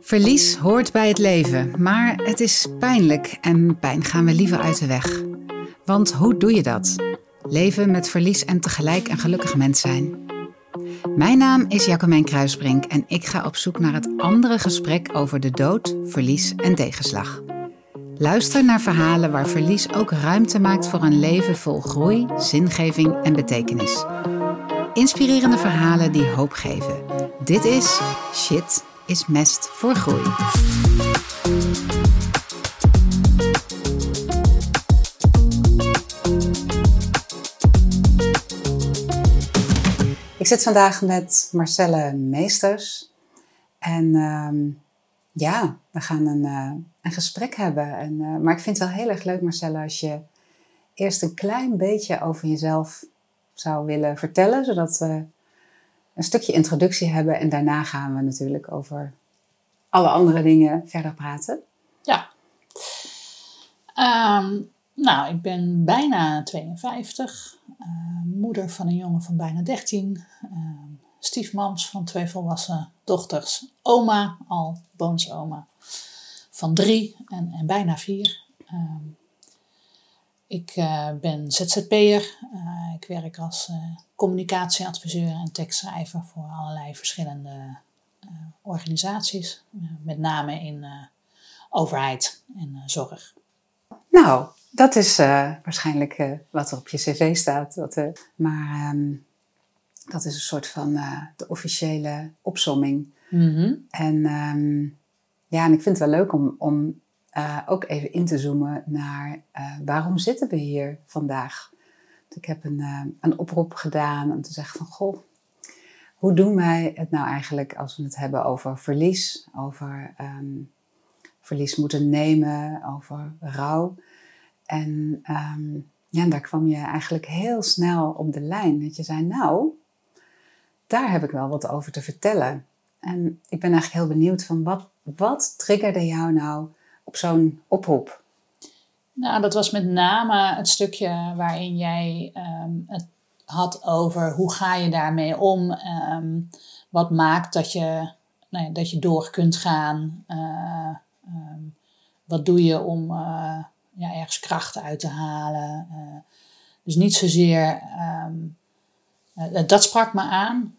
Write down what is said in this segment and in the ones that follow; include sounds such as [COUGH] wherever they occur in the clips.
Verlies hoort bij het leven, maar het is pijnlijk en pijn gaan we liever uit de weg. Want hoe doe je dat? Leven met verlies en tegelijk een gelukkig mens zijn. Mijn naam is Jacomijn Kruisbrink en ik ga op zoek naar het andere gesprek over de dood, verlies en tegenslag. Luister naar verhalen waar verlies ook ruimte maakt voor een leven vol groei, zingeving en betekenis. Inspirerende verhalen die hoop geven. Dit is Shit is mest voor groei. Ik zit vandaag met Marcelle Meesters. En ehm, ja, we gaan een, uh, een gesprek hebben. En, uh, maar ik vind het wel heel erg leuk, Marcelle, als je eerst een klein beetje over jezelf zou willen vertellen, zodat we een stukje introductie hebben en daarna gaan we natuurlijk over alle andere dingen verder praten. Ja. Um, nou, ik ben bijna 52, uh, moeder van een jongen van bijna 13, uh, stiefmams van twee volwassen dochters, oma, al boonsoma, van drie en, en bijna vier. Um, ik uh, ben ZZP'er. Uh, ik werk als uh, communicatieadviseur en tekstschrijver voor allerlei verschillende organisaties. met name in overheid en zorg. Nou, dat is waarschijnlijk wat er op je cv staat. Wat, maar um, dat is een soort van de officiële opsomming. Mm -hmm. En um, ja, en ik vind het wel leuk om, om uh, ook even in te zoomen naar uh, waarom zitten we hier vandaag. Ik heb een, uh, een oproep gedaan om te zeggen van goh, hoe doen wij het nou eigenlijk als we het hebben over verlies, over um, verlies moeten nemen, over rouw. En um, ja, daar kwam je eigenlijk heel snel op de lijn. Dat je zei, nou, daar heb ik wel wat over te vertellen. En ik ben eigenlijk heel benieuwd van wat, wat triggerde jou nou op zo'n oproep? Nou, dat was met name het stukje waarin jij um, het had over hoe ga je daarmee om? Um, wat maakt dat je, nou ja, dat je door kunt gaan? Uh, um, wat doe je om uh, ja, ergens krachten uit te halen? Uh, dus niet zozeer, dat sprak me aan.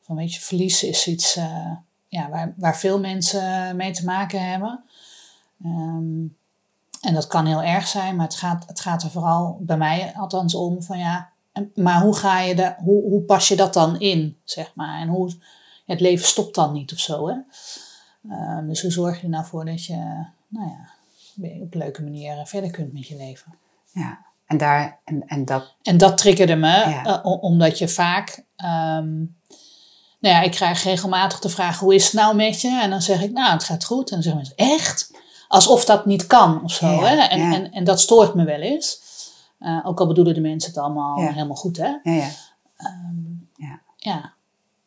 van weet je, verlies is iets ja, waar, waar veel mensen mee te maken hebben. Um, en dat kan heel erg zijn, maar het gaat, het gaat er vooral bij mij althans om van ja, maar hoe ga je de, hoe, hoe pas je dat dan in, zeg maar? En hoe, het leven stopt dan niet of zo, hè? Um, dus hoe zorg je er nou voor dat je, nou ja, op leuke manier verder kunt met je leven? Ja, en daar, en, en dat... En dat triggerde me, ja. uh, omdat je vaak... Um, nou ja, ik krijg regelmatig de vraag, hoe is het nou met je? En dan zeg ik, nou, het gaat goed. En dan zeggen mensen, echt? Alsof dat niet kan of zo. Ja, hè? En, ja. en, en dat stoort me wel eens. Uh, ook al bedoelen de mensen het allemaal ja. helemaal goed, hè? Ja, ja. Um, ja. ja.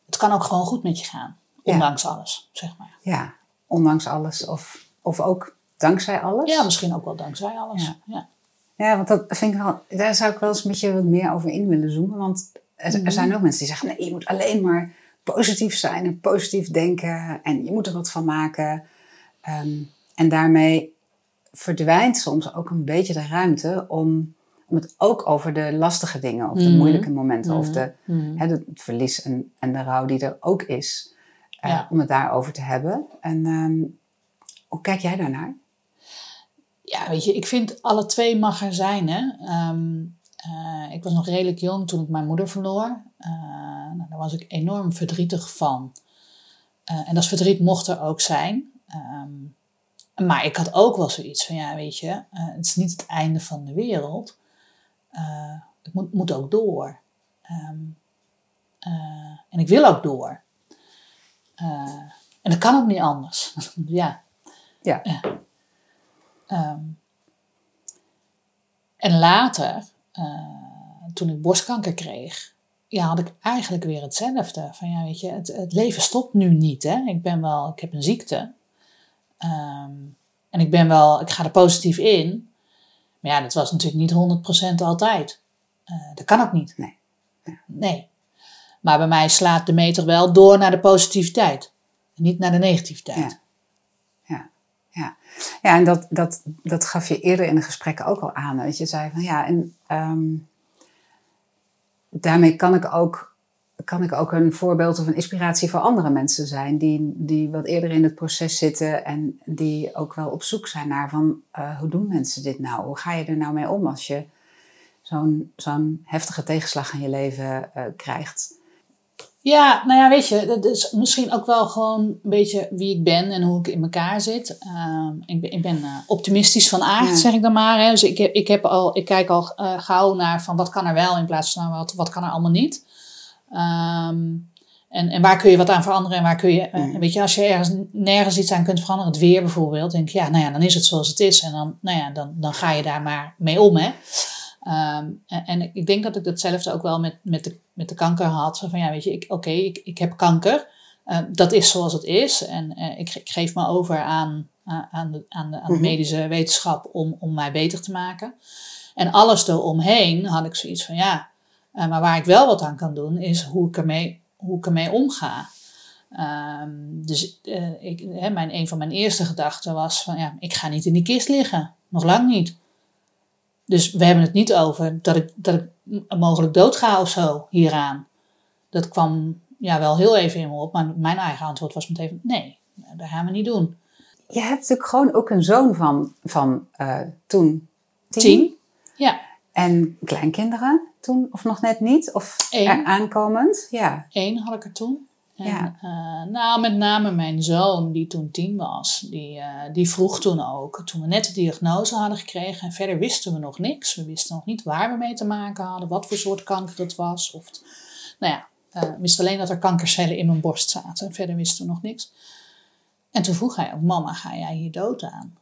Het kan ook gewoon goed met je gaan. Ondanks alles, zeg maar. Ja, ondanks alles. Of, of ook dankzij alles. Ja, misschien ook wel dankzij alles. Ja, ja. want dat vind ik wel, daar zou ik wel eens een beetje wat meer over in willen zoomen. Want er, er zijn ook mensen die zeggen, nee, je moet alleen maar positief zijn en positief denken. En je moet er wat van maken. Um, en daarmee verdwijnt soms ook een beetje de ruimte om, om het ook over de lastige dingen, of de mm. moeilijke momenten, mm. of de, mm. hè, het verlies en, en de rouw die er ook is, uh, ja. om het daarover te hebben. En um, hoe kijk jij daarnaar? Ja, weet je, ik vind alle twee mag er zijn. Hè? Um, uh, ik was nog redelijk jong toen ik mijn moeder verloor. Uh, nou, daar was ik enorm verdrietig van. en dat verdriet mocht er ook zijn. Um, maar ik had ook wel zoiets van, ja, weet je, uh, het is niet het einde van de wereld. Uh, ik moet, moet ook door. Um, uh, en ik wil ook door. en dat kan ook niet anders. [LAUGHS] ja. Ja. Um, en later, toen ik borstkanker kreeg, ja, had ik eigenlijk weer hetzelfde. Van ja, weet je, het, het leven stopt nu niet. Hè? Ik ben wel, ik heb een ziekte. Um, en ik ben wel, ik ga er positief in. Maar ja, dat was natuurlijk niet 100% altijd. Uh, dat kan ook niet. Nee. Ja. nee. Maar bij mij slaat de meter wel door naar de positiviteit. Niet naar de negativiteit. Ja. Ja, ja. ja en dat, dat, dat gaf je eerder in de gesprekken ook al aan. Dat je zei van ja, en ehm, daarmee kan ik ook kan ik ook een voorbeeld of een inspiratie voor andere mensen zijn die, die wat eerder in het proces zitten en die ook wel op zoek zijn naar van uh, hoe doen mensen dit nou? Hoe ga je er nou mee om als je zo'n zo'n heftige tegenslag in je leven uh, krijgt? Ja, nou ja, weet je, dat is misschien ook wel gewoon een beetje wie ik ben en hoe ik in elkaar zit. Uh, ik ben, ik ben uh, optimistisch van aard, ja. zeg ik dan maar. Hè. Dus ik, heb, ik, heb al, ik kijk al uh, gauw naar van wat kan er wel in plaats van wat, wat kan er allemaal niet. Um, en, en waar kun je wat aan veranderen en waar kun je, mm. weet je, als je ergens nergens iets aan kunt veranderen, het weer bijvoorbeeld, denk ik, ja, nou ja, dan is het zoals het is en dan, nou ja, dan, dan ga je daar maar mee om, hè. Um, en, en, ik denk dat ik datzelfde ook wel met, met, de, met de kanker had. Zo van ja, weet je, oké, okay, ik, ik heb kanker. Uh, dat is zoals het is. En uh, ik, ik, geef me over aan, aan, de, aan, de, aan de medische wetenschap om, om mij beter te maken. En alles eromheen had ik zoiets van ja, uh, maar waar ik wel wat aan kan doen, is hoe ik ermee, hoe ik ermee omga. Um, dus ik, hè, mijn, een van mijn eerste gedachten was van ja, ik ga niet in die kist liggen. Nog lang niet. Dus we hebben het niet over dat ik, dat ik mogelijk doodga of zo hieraan. Dat kwam ja, wel heel even in me op, maar mijn eigen antwoord was meteen: nee, dat gaan we niet doen. Je hebt natuurlijk gewoon ook een zoon van, van uh, toen tien. tien. Ja. En kleinkinderen toen, of nog net niet? Of Eén. aankomend? Ja. Eén had ik er toen. En, ja. Uh, nou, met name mijn zoon, die toen tien was, die, uh, die vroeg toen ook, toen we net de diagnose hadden gekregen, en verder wisten we nog niks. We wisten nog niet waar we mee te maken hadden, wat voor soort kanker het was. Of, nou ja, uh, alleen dat er kankercellen in mijn borst zaten. Verder wisten we nog niks. En toen vroeg hij ook, mama, ga jij hier dood aan?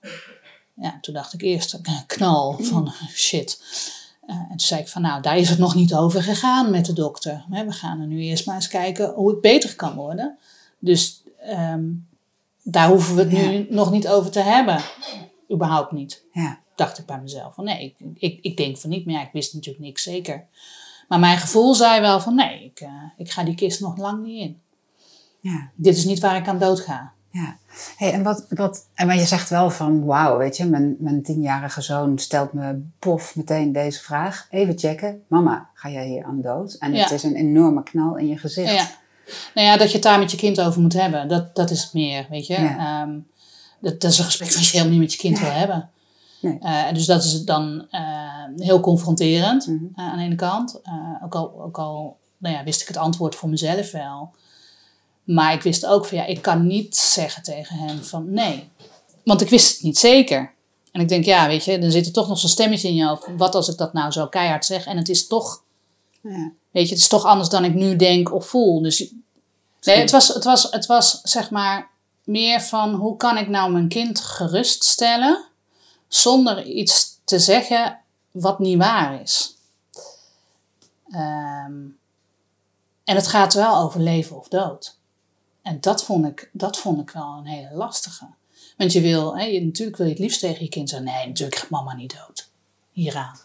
Ja, toen dacht ik eerst een knal van shit. Uh, en toen zei ik van nou, daar is het nog niet over gegaan met de dokter. We gaan er nu eerst maar eens kijken hoe het beter kan worden. Dus um, daar hoeven we het ja. nu nog niet over te hebben. Überhaupt niet. Ja. Dacht ik bij mezelf van nee, ik, ik, ik denk van niet. Maar ja, ik wist natuurlijk niks zeker. Maar mijn gevoel zei wel van nee, ik, uh, ik ga die kist nog lang niet in. Ja. Dit is niet waar ik aan dood ga. Ja, hey, en, wat, wat, en maar je zegt wel van wauw, weet je, mijn, mijn tienjarige zoon stelt me pof meteen deze vraag. Even checken, mama, ga jij hier aan dood? En ja. het is een enorme knal in je gezicht. Ja. Nou ja, dat je het daar met je kind over moet hebben, dat, dat is het meer, weet je. Ja. Um, dat, dat, is een gesprek wat je helemaal niet met je kind nee. wil hebben. Nee. Uh, dus dat is dan uh, heel confronterend mm -hmm. uh, aan de ene kant. ook al, ook al nou ja, wist ik het antwoord voor mezelf wel. Maar ik wist ook van ja, ik kan niet zeggen tegen hem van nee. Want ik wist het niet zeker. En ik denk, ja, weet je, dan zit er toch nog zo'n stemmetje in je hoofd. Wat als ik dat nou zo keihard zeg? En het is toch, ja. weet je, het is toch anders dan ik nu denk of voel. Dus nee, het was, het was, het was zeg maar meer van hoe kan ik nou mijn kind geruststellen zonder iets te zeggen wat niet waar is. Um, en het gaat wel over leven of dood. En dat vond ik, dat vond ik wel een hele lastige. Want je wil, hè, je, natuurlijk wil je het liefst tegen je kind zeggen: nee, natuurlijk gaat mama niet dood. Hieraan.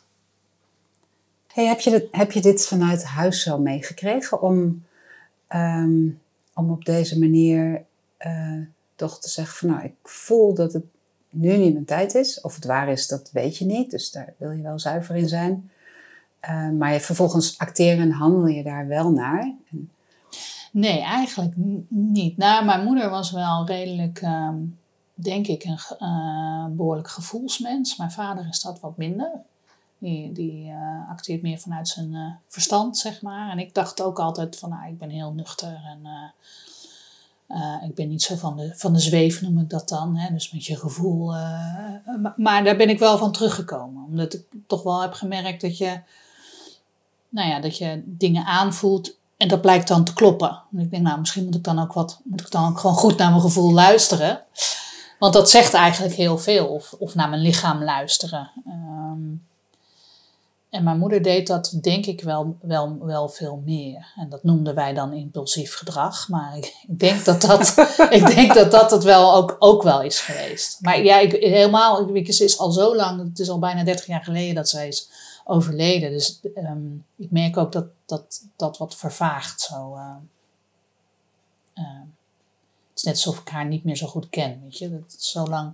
Hey, heb, je dit, heb je dit vanuit huis zo meegekregen om, um, om op deze manier uh, toch te zeggen: van nou, ik voel dat het nu niet mijn tijd is. Of het waar is, dat weet je niet. Dus daar wil je wel zuiver in zijn. Uh, maar vervolgens acteren en handel je daar wel naar. Nee, eigenlijk niet. Nou, mijn moeder was wel redelijk, um, denk ik, een uh, behoorlijk gevoelsmens. Mijn vader is dat wat minder. Die, die uh, acteert meer vanuit zijn uh, verstand, zeg maar. En ik dacht ook altijd van, nou, ik ben heel nuchter en ik ben niet zo van de, van de zweven, noem ik dat dan. Hè? Dus met je gevoel. Maar, maar daar ben ik wel van teruggekomen. Omdat ik toch wel heb gemerkt dat je, nou ja, dat je dingen aanvoelt en dat blijkt dan te kloppen. En ik denk, nou, misschien moet ik dan ook wat, moet ik dan ook gewoon goed naar mijn gevoel luisteren. Want dat zegt eigenlijk heel veel. Of, of naar mijn lichaam luisteren. Um, en mijn moeder deed dat, denk ik, wel, wel, wel veel meer. En dat noemden wij dan impulsief gedrag. Maar ik, [LAUGHS] ik denk dat dat, [LAUGHS] ik denk dat, dat het wel ook, ook wel is geweest. Maar ja, ik, helemaal, ik, ze is al zo lang, het is al bijna 30 jaar geleden dat zij is overleden. Dus um, ik merk ook dat dat, dat wat vervaagt. Zo, uh, uh, is net alsof ik haar niet meer zo goed ken, weet je. Dat is zo lang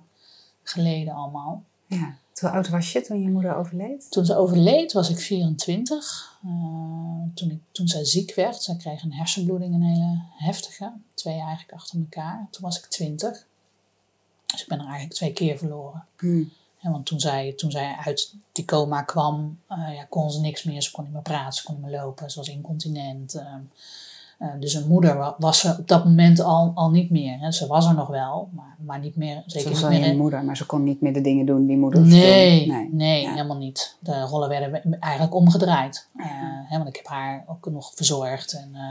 geleden allemaal. Ja. Hoe oud was je toen je moeder overleed? Toen ze overleed was ik 24. Uh, toen, ik, toen zij ziek werd, zij kreeg een hersenbloeding, een hele heftige. Twee eigenlijk achter elkaar. Toen was ik 20. Dus ik ben er eigenlijk twee keer verloren. Hmm. En want toen zij, toen zij uit die coma kwam, uh, ja, kon ze niks meer. Ze kon niet meer praten, ze kon niet meer lopen. Ze was incontinent. Uh, dus een moeder was ze op dat moment al, al niet meer. Hè. Ze was er nog wel, maar, maar niet meer. Zeker Ze was niet meer. je moeder, maar ze kon niet meer de dingen doen die moeders Nee, doen. nee, Ja. helemaal niet. De rollen werden eigenlijk omgedraaid. Eh, hè, want ik heb haar ook nog verzorgd en eh,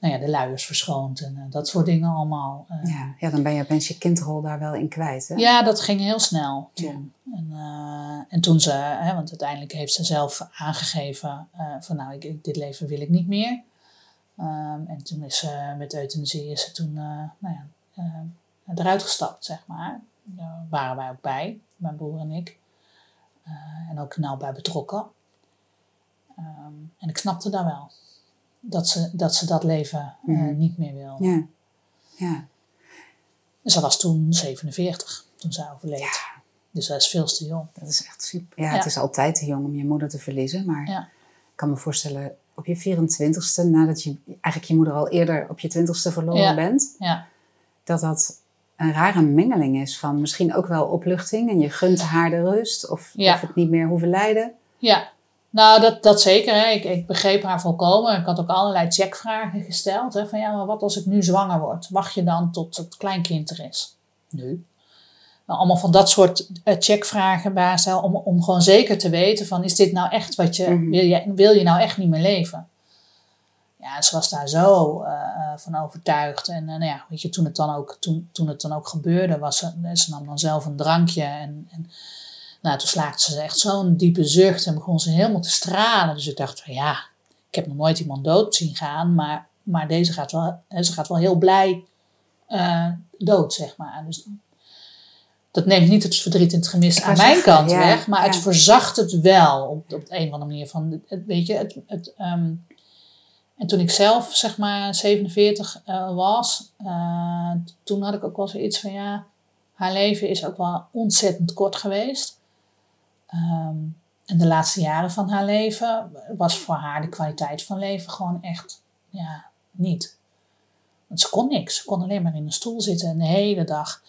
nou ja, de luiers verschoond en eh, dat soort dingen allemaal. Eh, Ja, ja, dan ben je opeens je kindrol daar wel in kwijt. Hè? ja, dat ging heel snel toen. En, eh, en toen ze, hè, want uiteindelijk heeft ze zelf aangegeven eh, van nou, ik- dit leven wil ik niet meer. Ehm, en toen is ze met euthanasie is ze toen eh, nou ja, eh, eruit gestapt, zeg maar. Daar waren wij ook bij, mijn broer en ik. Eh, en ook nauw bij betrokken. Ehm, en ik snapte daar wel. Dat ze dat, ze dat leven eh, Mhm. niet meer wil. Ja. ja. En ze was toen 47, toen zij overleed. Dus zij is veel te jong. Dat is echt super. Ja, Ja. het is altijd te jong om je moeder te verliezen. Maar Ja. ik kan me voorstellen, op je 24ste, nadat je eigenlijk je moeder al eerder op je 20ste verloren Ja. bent, Ja, dat dat een rare mengeling is van misschien ook wel opluchting en je gunt haar de rust of, Ja. of het niet meer hoeven lijden. ja. nou dat, dat zeker. Hè. Ik, ik begreep haar volkomen. Ik had ook allerlei checkvragen gesteld. Hè, van ja, maar wat als ik nu zwanger word? Wacht je dan tot het kleinkind er is? Nu. Nou, allemaal van dat soort eh, checkvragen bij stel, om, om gewoon zeker te weten van is dit nou echt wat je, Mhm. wil, je wil je nou echt niet meer leven? Ja, ze was daar zo eh, eh, van overtuigd. En eh, nou ja, weet je, toen het dan ook, toen, toen het dan ook gebeurde, was ze, ze nam dan zelf een drankje. En, en nou, toen slaakte ze echt zo'n diepe zucht en begon ze helemaal te stralen. Dus ik dacht van ja, ik heb nog nooit iemand dood zien gaan, maar, maar deze gaat wel, ze gaat wel heel blij dood, zeg maar. Dus dat neemt niet het verdriet en het gemis aan mijn kant ja, weg, maar het verzacht het wel op, op de een of andere manier. Van, het, weet je, het, het, ehm, en toen ik zelf, zeg maar, 47 eh, was, eh, toen had ik ook wel zoiets van, ja, haar leven is ook wel ontzettend kort geweest. Ehm, en de laatste jaren van haar leven was voor haar de kwaliteit van leven gewoon echt, ja, niet. Want ze kon niks. Ze kon alleen maar in een stoel zitten en de hele dag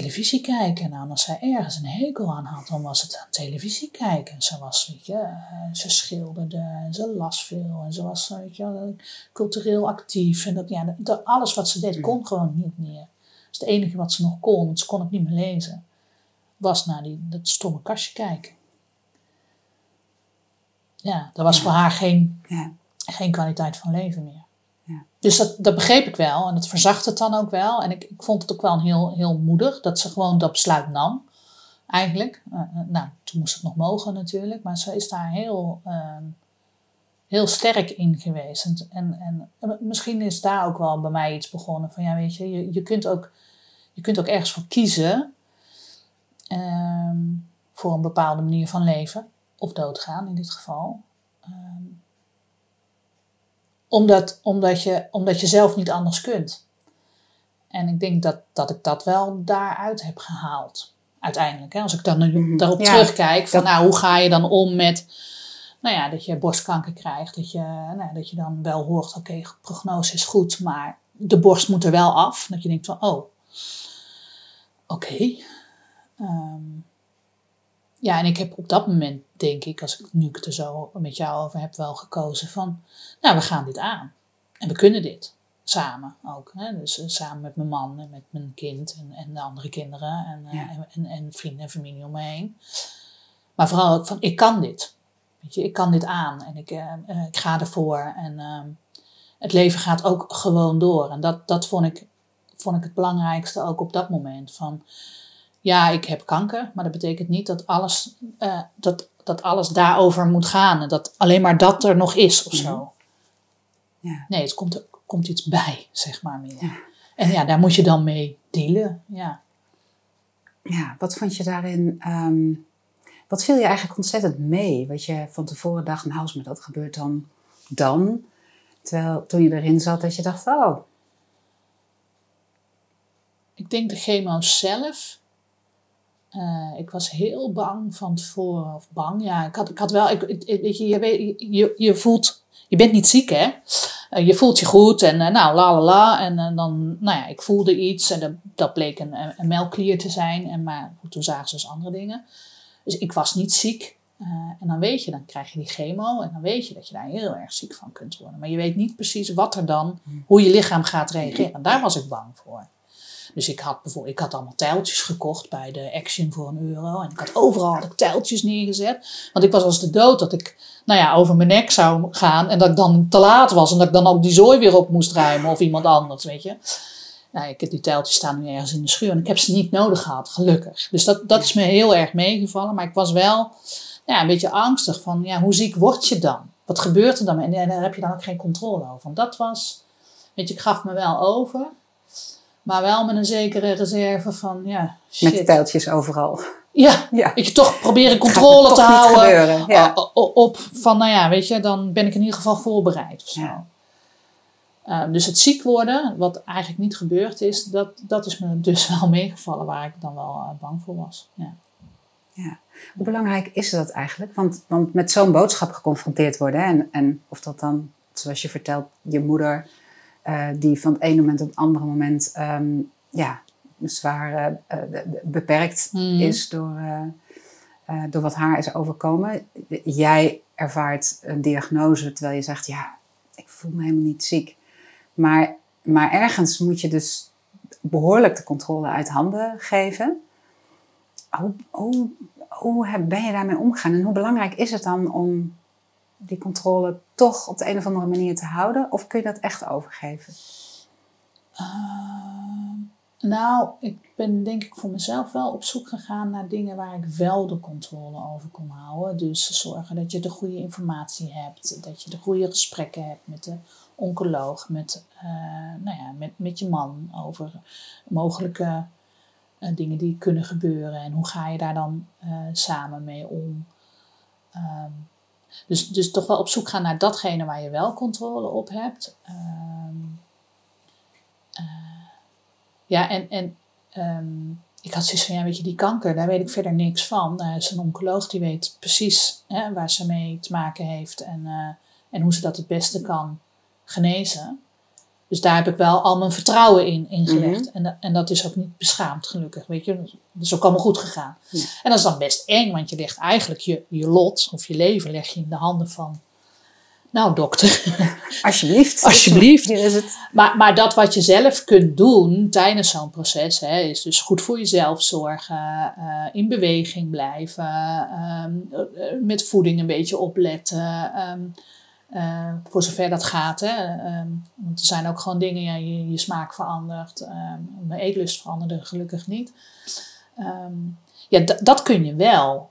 televisie kijken. Nou, als zij ergens een hekel aan had, dan was het aan televisie kijken. Ze was, weet je, eh, ze schilderde en ze las veel en ze was, weet je, cultureel actief. En dat, ja, dat- alles wat ze deed kon gewoon niet meer. Dus het enige wat ze nog kon, want ze kon ook niet meer lezen, was naar die, dat stomme kastje kijken. Ja, dat was Ja. voor haar geen, Ja. geen kwaliteit van leven meer. Dus dat, dat begreep ik wel en dat verzacht het dan ook wel. En ik, ik vond het ook wel een heel, heel moedig dat ze gewoon dat besluit nam, eigenlijk. Eh, eh, nou, toen moest het nog mogen natuurlijk, maar ze is daar heel, ehm, heel sterk in geweest. En, en, eh, misschien is daar ook wel bij mij iets begonnen van, ja weet je, je, je, kunt, ook, je kunt ook ergens voor kiezen ehm, voor een bepaalde manier van leven, of doodgaan in dit geval. Omdat, omdat, je, omdat je zelf niet anders kunt. En ik denk dat, dat ik dat wel daaruit heb gehaald. Uiteindelijk. Hè? Als ik dan nu Mhm. daarop Ja, terugkijk. Van, dat- nou, hoe ga je dan om met... Nou ja, dat je borstkanker krijgt. Dat je, nou, dat je dan wel hoort, oké, prognose is goed. Maar de borst moet er wel af. Dat je denkt van, oh, oké. Ehm, ja, en ik heb op dat moment, denk ik, als ik nu het er zo met jou over heb, wel gekozen van, nou, we gaan dit aan. En we kunnen dit. Samen ook. Hè? Dus eh, samen met mijn man en met mijn kind en, en de andere kinderen en, eh, Ja. en, en, en vrienden en familie om me heen. Maar vooral ook van, ik kan dit. Weet je, ik kan dit aan en ik, eh, eh, ik ga ervoor. En ehm, het leven gaat ook gewoon door. En dat, dat vond, ik, vond ik het belangrijkste ook op dat moment. Van, ja, ik heb kanker, maar dat betekent niet dat alles, eh, dat, dat alles daarover moet gaan. En dat alleen maar dat er nog is of zo. Ja. Nee, het komt, er komt iets bij, zeg maar meer. Ja. En ja, daar moet je dan mee dealen. Ja. Ja, wat vond je daarin? ehm, wat viel je eigenlijk ontzettend mee? Wat je van tevoren dacht, nou, als me dat gebeurt dan, dan. Terwijl toen je erin zat, dat je dacht, oh, ik denk de chemo zelf. Eh, ik was heel bang van tevoren. Of bang, ja. Ik had, ik had wel, ik, weet je, je, je, je voelt, je bent niet ziek hè. Uh, je voelt je goed en uh, nou, la la la. En dan, nou ja, ik voelde iets en dat, dat bleek een, een melkklier te zijn. En, maar toen zagen ze dus andere dingen. Dus ik was niet ziek. en dan weet je, dan krijg je die chemo en dan weet je dat je daar heel erg ziek van kunt worden. Maar je weet niet precies wat er dan, hoe je lichaam gaat reageren. En daar was ik bang voor. Dus ik had bijvoorbeeld, ik had allemaal tijltjes gekocht bij de Action voor een euro. En ik had overal had ik tijltjes neergezet. Want ik was als de dood dat ik, nou ja, over mijn nek zou gaan. En dat ik dan te laat was. En dat ik dan ook die zooi weer op moest ruimen. Of iemand anders, weet je. Nou, ik heb die tijltjes staan nu ergens in de schuur. En ik heb ze niet nodig gehad, gelukkig. Dus dat, dat is me heel erg meegevallen. Maar ik was wel ja, een beetje angstig van, ja, hoe ziek word je dan? Wat gebeurt er dan? En, en daar heb je dan ook geen controle over. Want dat was, weet je, ik gaf me wel over. Maar wel met een zekere reserve van, ja, shit. Met pijltjes overal. Ja, ja. Je, toch proberen controle te houden ja. op van, nou ja, weet je, dan ben ik in ieder geval voorbereid of zo. Ja. Uh, dus het ziek worden, wat eigenlijk niet gebeurd is, dat, dat is me dus [LAUGHS] wel meegevallen waar ik dan wel uh, bang voor was. Ja. ja. Hoe belangrijk is dat eigenlijk? Want, want met zo'n boodschap geconfronteerd worden, en, en of dat dan, zoals je vertelt, je moeder uh, die van het ene moment op het andere moment um, ja, zwaar uh, beperkt mm. is door, uh, door wat haar is overkomen. Jij ervaart een diagnose terwijl je zegt, ja, ik voel me helemaal niet ziek. Maar, maar ergens moet je dus behoorlijk de controle uit handen geven. Hoe, hoe, hoe ben je daarmee omgegaan en hoe belangrijk is het dan om die controle toch op de een of andere manier te houden? Of kun je dat echt overgeven? Uh, nou, ik ben denk ik voor mezelf wel op zoek gegaan naar dingen waar ik wel de controle over kon houden. Dus zorgen dat je de goede informatie hebt, dat je de goede gesprekken hebt met de oncoloog, met, uh, nou ja, met, met je man over mogelijke uh, dingen die kunnen gebeuren en hoe ga je daar dan uh, samen mee om. Um, dus, dus toch wel op zoek gaan naar datgene waar je wel controle op hebt. Ehm, eh, ja, en, en um, ik had zoiets van, ja, weet je, die kanker, daar weet ik verder niks van. Er is een oncoloog die weet precies hè, waar ze mee te maken heeft en, uh, en hoe ze dat het beste kan genezen. Dus daar heb ik wel al mijn vertrouwen in, in gelegd. Mhm. en, en dat is ook niet beschaamd, gelukkig. Weet je? Dat is ook allemaal goed gegaan. En dat is dan best eng, want je legt eigenlijk je, je lot of je leven leg je in de handen van. Nou, dokter. [LAUGHS] Alsjeblieft. Alsjeblieft. Hier is het. Maar, maar dat wat je zelf kunt doen tijdens zo'n proces, hè, is dus goed voor jezelf zorgen, uh, in beweging blijven, um, met voeding een beetje opletten. Um, uh, voor zover dat gaat. Hè. Um, want er zijn ook gewoon dingen, ja, je, je smaak verandert. Um, mijn eetlust veranderde gelukkig niet. Um, ja, dat kun je wel.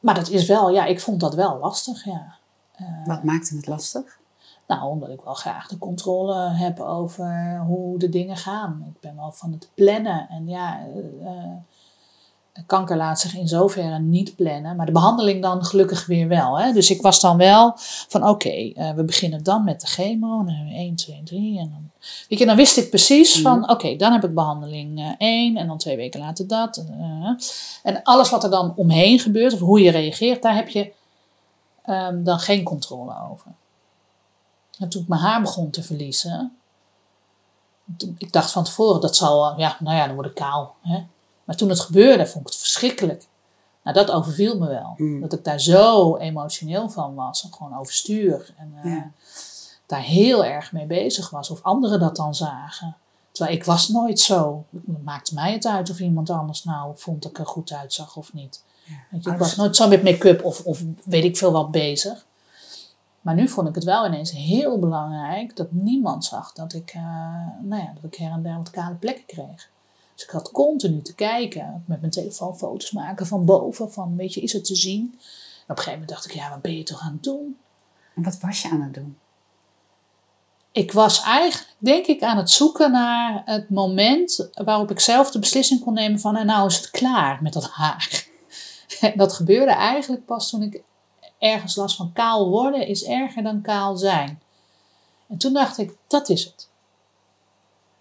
maar dat is wel, ja, ik vond dat wel lastig, ja. Uh, Wat maakte het lastig? Nou, omdat ik wel graag de controle heb over hoe de dingen gaan. Ik ben wel van het plannen. En ja, uh, kanker laat zich in zoverre niet plannen, maar de behandeling dan gelukkig weer wel. Hè? Dus ik was dan wel van oké, okay, uh, we beginnen dan met de chemo, en 1, 2, 3 en dan... Weet je, dan wist ik precies van oké, okay, dan heb ik behandeling uh, 1 en dan twee weken later dat. Uh, en alles wat er dan omheen gebeurt, of hoe je reageert, daar heb je um, dan geen controle over. En toen ik mijn haar begon te verliezen, ik dacht van tevoren, dat zal, ja, nou ja, dan word ik kaal. Hè? Maar toen het gebeurde, vond ik het verschrikkelijk. Nou, dat overviel me wel. Mm. Dat ik daar zo emotioneel van was. Gewoon overstuur. En uh, daar heel erg mee bezig was. Of anderen dat dan zagen. Terwijl ik was nooit zo. Het maakte mij het uit of iemand anders nou vond dat ik er goed uitzag of niet. Ja. Je, ik was nooit zo met make-up of, of weet ik veel wat bezig. Maar nu vond ik het wel ineens heel belangrijk dat niemand zag dat ik, uh, nou ja, dat ik her en der wat kale plekken kreeg. Dus ik had continu te kijken, met mijn telefoon foto's maken van boven, van weet je, is het te zien? En op een gegeven moment dacht ik, ja, wat ben je toch aan het doen? En wat was je aan het doen? Ik was eigenlijk, denk ik, aan het zoeken naar het moment waarop ik zelf de beslissing kon nemen van, en nou is het klaar met dat haar. En [LAUGHS] dat gebeurde eigenlijk pas toen ik ergens las van kaal worden is erger dan kaal zijn. En toen dacht ik, dat is het.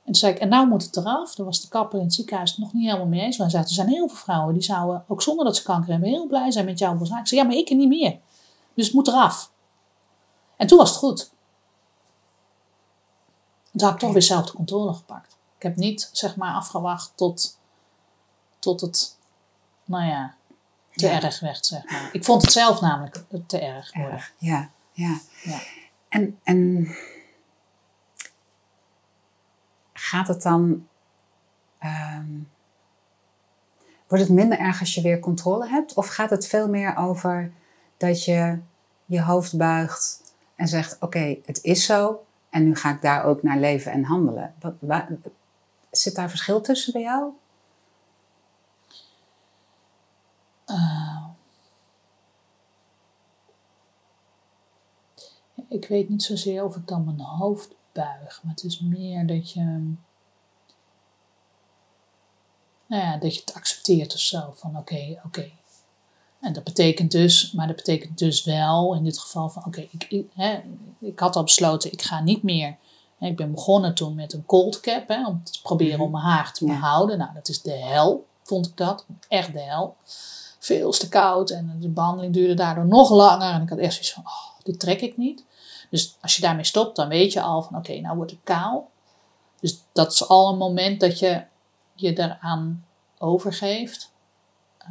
En toen zei ik, en nou moet het eraf. Daar was de kapper in het ziekenhuis nog niet helemaal mee eens. Maar hij zei, er zijn heel veel vrouwen die zouden, ook zonder dat ze kanker hebben, heel blij zijn met jouw zaak. Ik zei, ja, maar ik niet meer. Dus het moet eraf. En toen was het goed. Toen had ik toch weer zelf de controle gepakt. Ik heb niet, zeg maar, afgewacht tot, tot het, nou ja, te Ja. erg werd, zeg maar. Ik vond het zelf namelijk te erg worden. Erg. Ja, ja. Ja. En, en gaat het dan. ehm, wordt het minder erg als je weer controle hebt? Of gaat het veel meer over dat je je hoofd buigt en zegt: Oké, het is zo en nu ga ik daar ook naar leven en handelen? Wat, zit daar verschil tussen bij jou? Eh, ik weet niet zozeer of ik dan mijn hoofd buig, maar het is meer dat je, nou ja, dat je het accepteert of zo. Van oké, oké. En dat betekent dus, maar dat betekent dus wel in dit geval van oké, ik, ik, hè, ik had al besloten, ik ga niet meer. hè, Ik ben begonnen toen met een cold cap, hè, om te proberen om mijn haar te behouden. Nou, dat is de hel, vond ik dat. Echt de hel. Veel te koud en de behandeling duurde daardoor nog langer. En ik had echt zoiets van, oh, dit trek ik niet. Dus als je daarmee stopt, dan weet je al van, oké, nou wordt het kaal. Dus dat is al een moment dat je je daaraan overgeeft. Uh,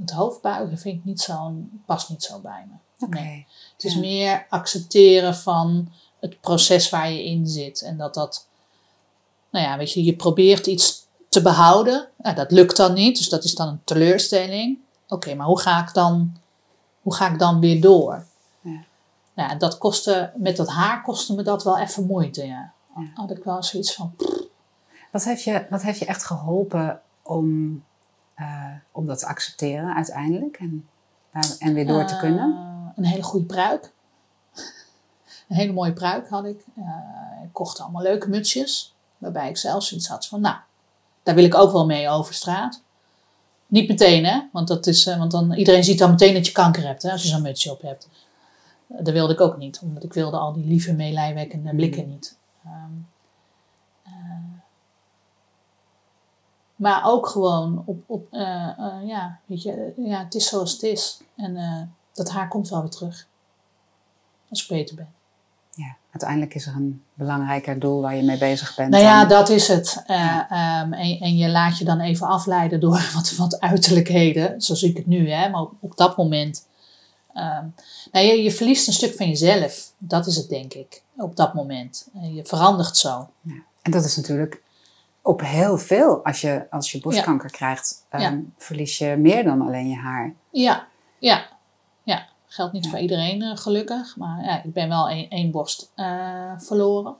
het hoofdbuigen vind ik niet zo, past niet zo bij me. Nee. Het is Ja. meer accepteren van het proces waar je in zit. En dat dat, nou ja, weet je, je probeert iets te behouden. Nou, dat lukt dan niet, dus dat is dan een teleurstelling. Oké, maar hoe ga ik dan, hoe ga ik dan weer door? Ja. Nou, en dat kostte, met dat haar kostte me dat wel even moeite, ja. Ja. Had ik wel zoiets van, Wat heeft je, wat heeft je echt geholpen om, eh, om dat te accepteren uiteindelijk en, daar- en weer door te kunnen? Eh, een hele goede pruik. [LAUGHS] een hele mooie pruik had ik. Eh, ik kocht allemaal leuke mutsjes. Waarbij ik zelf zoiets had van, nou, daar wil ik ook wel mee over straat. Niet meteen, hè? Want, dat is, eh, want dan, iedereen ziet dan meteen dat je kanker hebt, hè? Als je zo'n mutsje op hebt. Dat wilde ik ook niet. Omdat ik wilde al die lieve, meelijwekkende blikken niet. Ehm, eh, maar ook gewoon op, op eh, eh, ja, weet je, ja, het is zoals het is. En dat haar komt wel weer terug. Als ik beter ben. Ja, uiteindelijk is er een belangrijker doel waar je mee bezig bent. Nou ja, dat is het. Eh, ehm, en, en je laat je dan even afleiden door [LAUGHS] wat, wat uiterlijkheden. Zo zie ik het nu, hè. Maar op, op dat moment... ehm, nou, je, je verliest een stuk van jezelf. Dat is het, denk ik. Op dat moment. En je verandert zo. En dat is natuurlijk op heel veel. Als je, als je borstkanker krijgt, ehm, Ja. verlies je meer dan alleen je haar. Ja, ja, ja. Geldt niet Ja. voor iedereen eh, gelukkig. Maar ja, ik ben wel één, borst eh, verloren.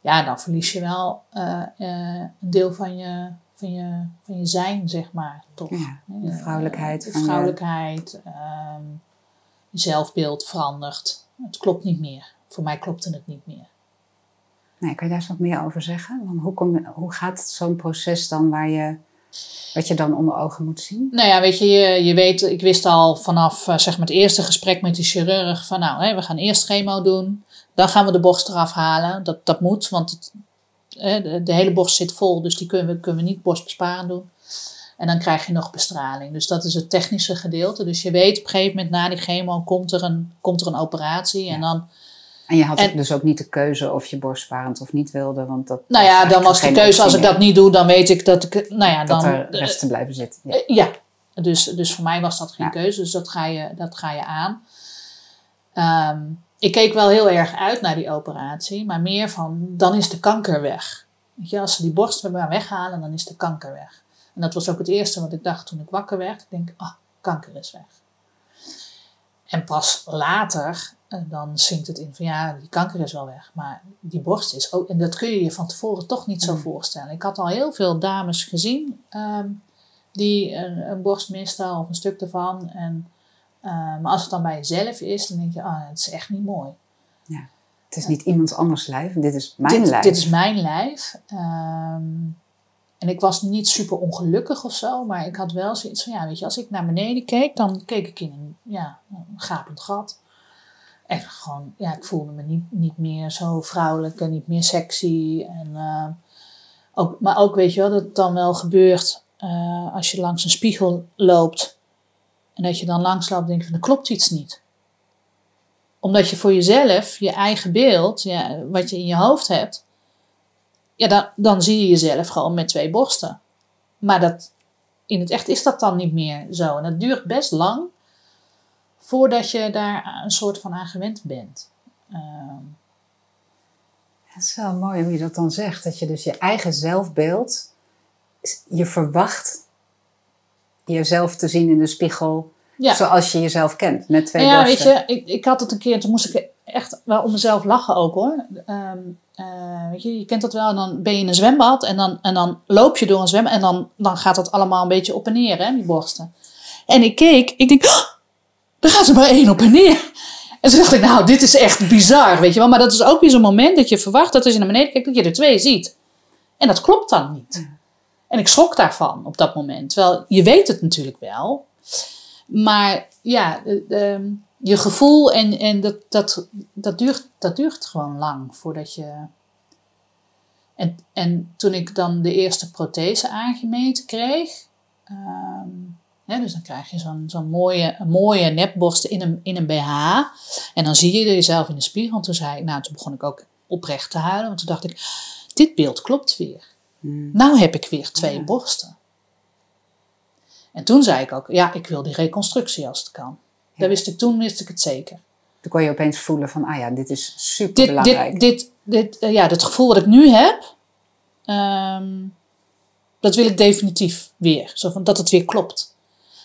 Ja, dan verlies je wel eh, een deel van je, van, je, van je zijn, zeg maar. Toch? Ja, de Eh, vrouwelijkheid De van je- vrouwelijkheid. ehm, je zelfbeeld verandert. Het klopt niet meer. Voor mij klopte het niet meer. Nee, kan je daar eens wat meer over zeggen? Want hoe, kom, hoe gaat zo'n proces dan waar je, wat je dan onder ogen moet zien? Nou ja, weet je, je, je weet, ik wist al vanaf eh, zeg maar het eerste gesprek met de chirurg van nou, hè, we gaan eerst chemo doen, dan gaan we de borst eraf halen. Dat, dat moet, want het, de, de hele borst zit vol, dus die kunnen we, kunnen we niet borstbesparend doen. En dan krijg je nog bestraling. Dus dat is het technische gedeelte. Dus je weet op een gegeven moment na die chemo komt er een, komt er een operatie. En dan, En je had En- dus ook niet de keuze of je borstsparend of niet wilde, want dat nou ja, dan was de keuze, als ik dat niet doe, dan weet ik dat ik, nou ja, meer, dan... dat er resten blijven zitten. Ja. Eh, Ja, dus, dus voor mij was dat geen Ja. keuze, dus dat ga je, dat ga je aan. Ehm, ik keek wel heel erg uit naar die operatie, maar meer van, dan is de kanker weg. Weet je, als ze die borst maar weghalen, dan is de kanker weg. En dat was ook het eerste wat ik dacht toen ik wakker werd. Ik denk, ah, kanker is weg. En pas later, eh, dan zinkt het in van ja, die kanker is wel weg. Maar die borst is ook, en dat kun je je van tevoren toch niet zo Mm. voorstellen. Ik had al heel veel dames gezien ehm, die een, een borst misten of een stuk ervan. En, eh, maar als het dan bij jezelf is, dan denk je, ah, het is echt niet mooi. Het is niet iemands anders lijf, dit is mijn dit, lijf. dit is mijn lijf. Ehm, en ik was niet super ongelukkig of zo, maar ik had wel zoiets van, ja, weet je, als ik naar beneden keek, dan keek ik in een, ja, een gapend gat. echt gewoon, ja, ik voelde me niet, niet meer zo vrouwelijk en niet meer sexy. En, uh, ook, maar ook, weet je wel, dat het dan wel gebeurt uh, als je langs een spiegel loopt. En dat je dan langs loopt en denkt van, er klopt iets niet. Omdat je voor jezelf, je eigen beeld, ja, wat je in je hoofd hebt, ja, dan, dan zie je jezelf gewoon met twee borsten. Maar dat, in het echt is dat dan niet meer zo. En dat duurt best lang voordat je daar een soort van aan gewend bent. Uh, het is wel mooi hoe je dat dan zegt. Dat je dus je eigen zelfbeeld, je verwacht jezelf te zien in de spiegel zoals je jezelf kent, met twee ja, borsten. Ja, weet je, ik, ik had het een keer, toen moest ik echt wel om mezelf lachen ook hoor. Um, uh, weet je, je kent dat wel, en dan ben je in een zwembad en dan, en dan loop je door een zwembad en dan, dan gaat dat allemaal een beetje op en neer, hè, die borsten. En ik keek, ik denk, oh, dan gaat er maar één op en neer. En toen dacht ik, nou, dit is echt bizar, weet je wel. Maar dat is ook weer zo'n moment dat je verwacht dat als je naar beneden kijkt, dat je er twee ziet. En dat klopt dan niet. En ik schrok daarvan op dat moment. Terwijl je weet het natuurlijk wel. Maar ja, je gevoel en, en dat, dat, dat, duurt, dat duurt gewoon lang voordat je. En, en toen ik dan de eerste prothese aangemeten kreeg. Hè, dus dan krijg je zo'n zo'n mooie, mooie nepborsten in een, in een BH. En dan zie je jezelf in de spiegel. En toen zei ik, nou, toen begon ik ook oprecht te huilen. Want toen dacht ik, dit beeld klopt weer. Hmm. Nou heb ik weer twee borsten. En toen zei ik ook, ja, ik wil die reconstructie als het kan. Dat wist ik, toen wist ik het zeker. Toen kon je opeens voelen van, ah ja, dit is super belangrijk. Dit, dit, dit, uh, ja, het gevoel wat ik nu heb, um, dat wil ik definitief weer. Zo van, dat het weer klopt.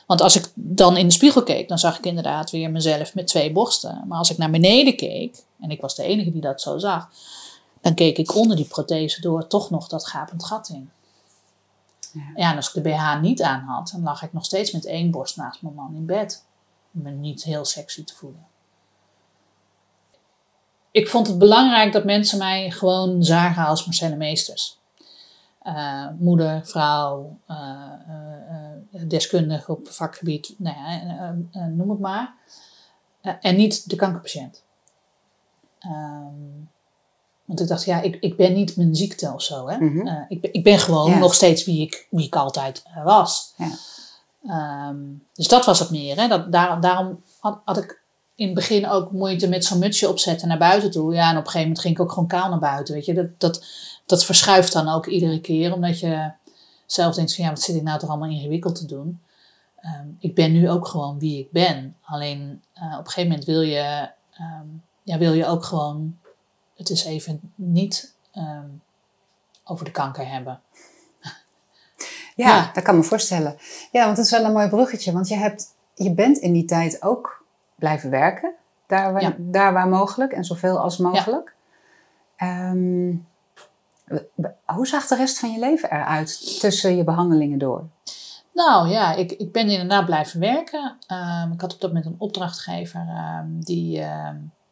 Want als ik dan in de spiegel keek, dan zag ik inderdaad weer mezelf met twee borsten. Maar als ik naar beneden keek, en ik was de enige die dat zo zag, dan keek ik onder die prothese door toch nog dat gapend gat in. Ja. ja, en als ik de BH niet aan had, dan lag ik nog steeds met één borst naast mijn man in bed me niet heel sexy te voelen. Ik vond het belangrijk dat mensen mij gewoon zagen als Marcelle Meesters. Uh, moeder, vrouw, uh, uh, deskundige op vakgebied, nou ja, noem het maar. en niet de kankerpatiënt. Um, want ik dacht, ja, ik, ik ben niet mijn ziekte of zo. Hè? Mm -hmm. ik, ik ben gewoon ja. nog steeds wie ik, wie ik altijd was. Ja. Um, dus dat was het meer. Hè? Dat, daar, daarom had, had, ik in het begin ook moeite met zo'n mutsje opzetten naar buiten toe. Ja, en op een gegeven moment ging ik ook gewoon kaal naar buiten. Weet je? Dat, dat, dat verschuift dan ook iedere keer, omdat je zelf denkt van ja, wat zit ik nou toch allemaal ingewikkeld te doen. Um, ik ben nu ook gewoon wie ik ben. Alleen uh, op een gegeven moment wil je, um, ja, wil je ook gewoon het is even niet over de kanker hebben. Ja, ja, dat kan me voorstellen. Ja, want het is wel een mooi bruggetje. Want je, hebt, je bent in die tijd ook blijven werken. Daar waar, daar waar mogelijk en zoveel als mogelijk. Ja. Um, hoe zag de rest van je leven eruit tussen je behandelingen door? Nou ja, ik, ik ben inderdaad blijven werken. Um, ik had op dat moment een opdrachtgever um, die,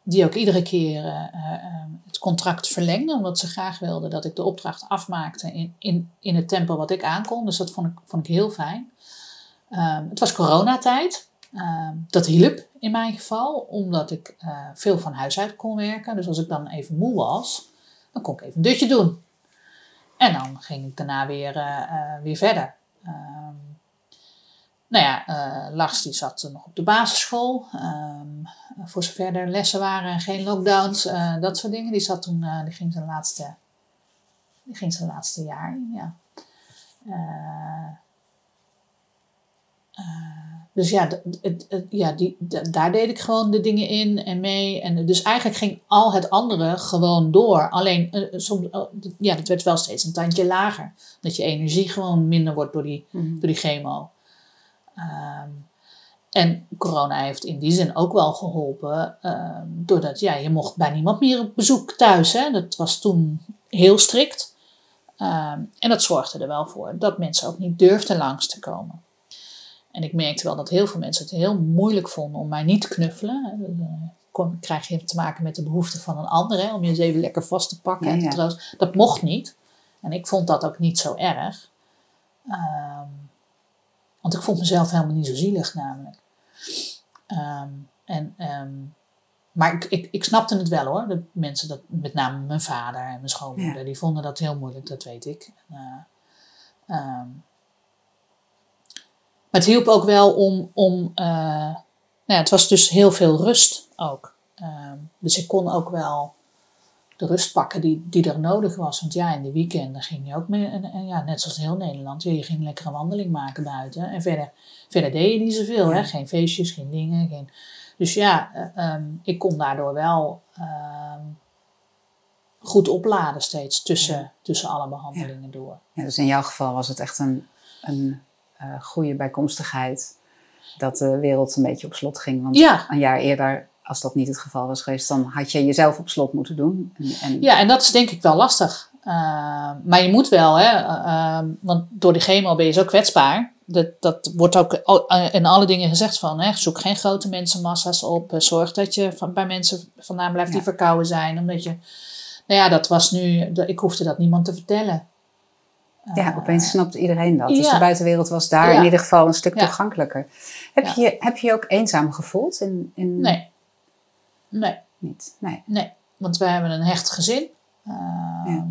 die ook iedere keer uh, uh, het contract verlengde, omdat ze graag wilden dat ik de opdracht afmaakte in, in, in het tempo wat ik aankon. Dus dat vond ik, vond ik heel fijn. Um, het was coronatijd. Um, dat hielp in mijn geval, omdat ik uh, veel van huis uit kon werken. Dus als ik dan even moe was, dan kon ik even een dutje doen. En dan ging ik daarna weer, weer verder. Nou ja, uh, Lars die zat nog op de basisschool. Um, voor zover er lessen waren en geen lockdowns, uh, dat soort dingen. Die, zat toen, uh, die, ging zijn laatste, die ging zijn laatste jaar in, ja. dus ja, het, het, ja die, daar deed ik gewoon de dingen in en mee. En dus eigenlijk ging al het andere gewoon door. Alleen, soms, ja, dat werd wel steeds een tandje lager. Dat je energie gewoon minder wordt door die, mm -hmm. door die chemo. Um, en corona heeft in die zin ook wel geholpen, um, doordat ja, je mocht bij niemand meer op bezoek thuis. Hè. Dat was toen heel strikt. Um, en dat zorgde er wel voor dat mensen ook niet durfden langs te komen. En ik merkte wel dat heel veel mensen het heel moeilijk vonden om mij niet te knuffelen. Dan krijg je te maken met de behoefte van een ander, hè, om je eens even lekker vast te pakken ja, en te troosten. Dat mocht niet. En ik vond dat ook niet zo erg. Um, want ik vond mezelf helemaal niet zo zielig namelijk. Um, en um, maar ik, ik, ik snapte het wel hoor. Dat mensen, dat, met name mijn vader en mijn schoonmoeder, die vonden dat heel moeilijk, dat weet ik. En, uh, maar het hielp ook wel om, om uh, nou ja, het was dus heel veel rust ook. Dus ik kon ook wel de rust pakken die, die er nodig was. Want ja, in de weekenden ging je ook mee, en, en ja, net zoals heel Nederland, je ging lekker een wandeling maken buiten. En verder, verder deed je niet zoveel, hè? geen feestjes, geen dingen. Geen... Dus ja, uh, um, ik kon daardoor wel uh, goed opladen steeds tussen, ja. tussen alle behandelingen ja. door. Ja, dus in jouw geval was het echt een, een uh, goede bijkomstigheid dat de wereld een beetje op slot ging. Want een jaar eerder als dat niet het geval was geweest, dan had je jezelf op slot moeten doen. En, en... Ja, en dat is denk ik wel lastig. Uh, maar je moet wel, hè, uh, want door die chemo ben je zo kwetsbaar. Dat, dat wordt ook in alle dingen gezegd van, hè, zoek geen grote mensenmassa's op. Zorg dat je van, bij mensen vandaan blijft die ja. verkouden zijn. Omdat je, nou ja, dat was nu, ik hoefde dat niemand te vertellen. Ja, opeens snapte iedereen dat. Dus de buitenwereld was daar ja. in ieder geval een stuk toegankelijker. Heb, je, heb je je ook eenzaam gevoeld? In, in... Nee. Nee. Niet? Nee. Nee, want we hebben een hecht gezin. Uh, ja.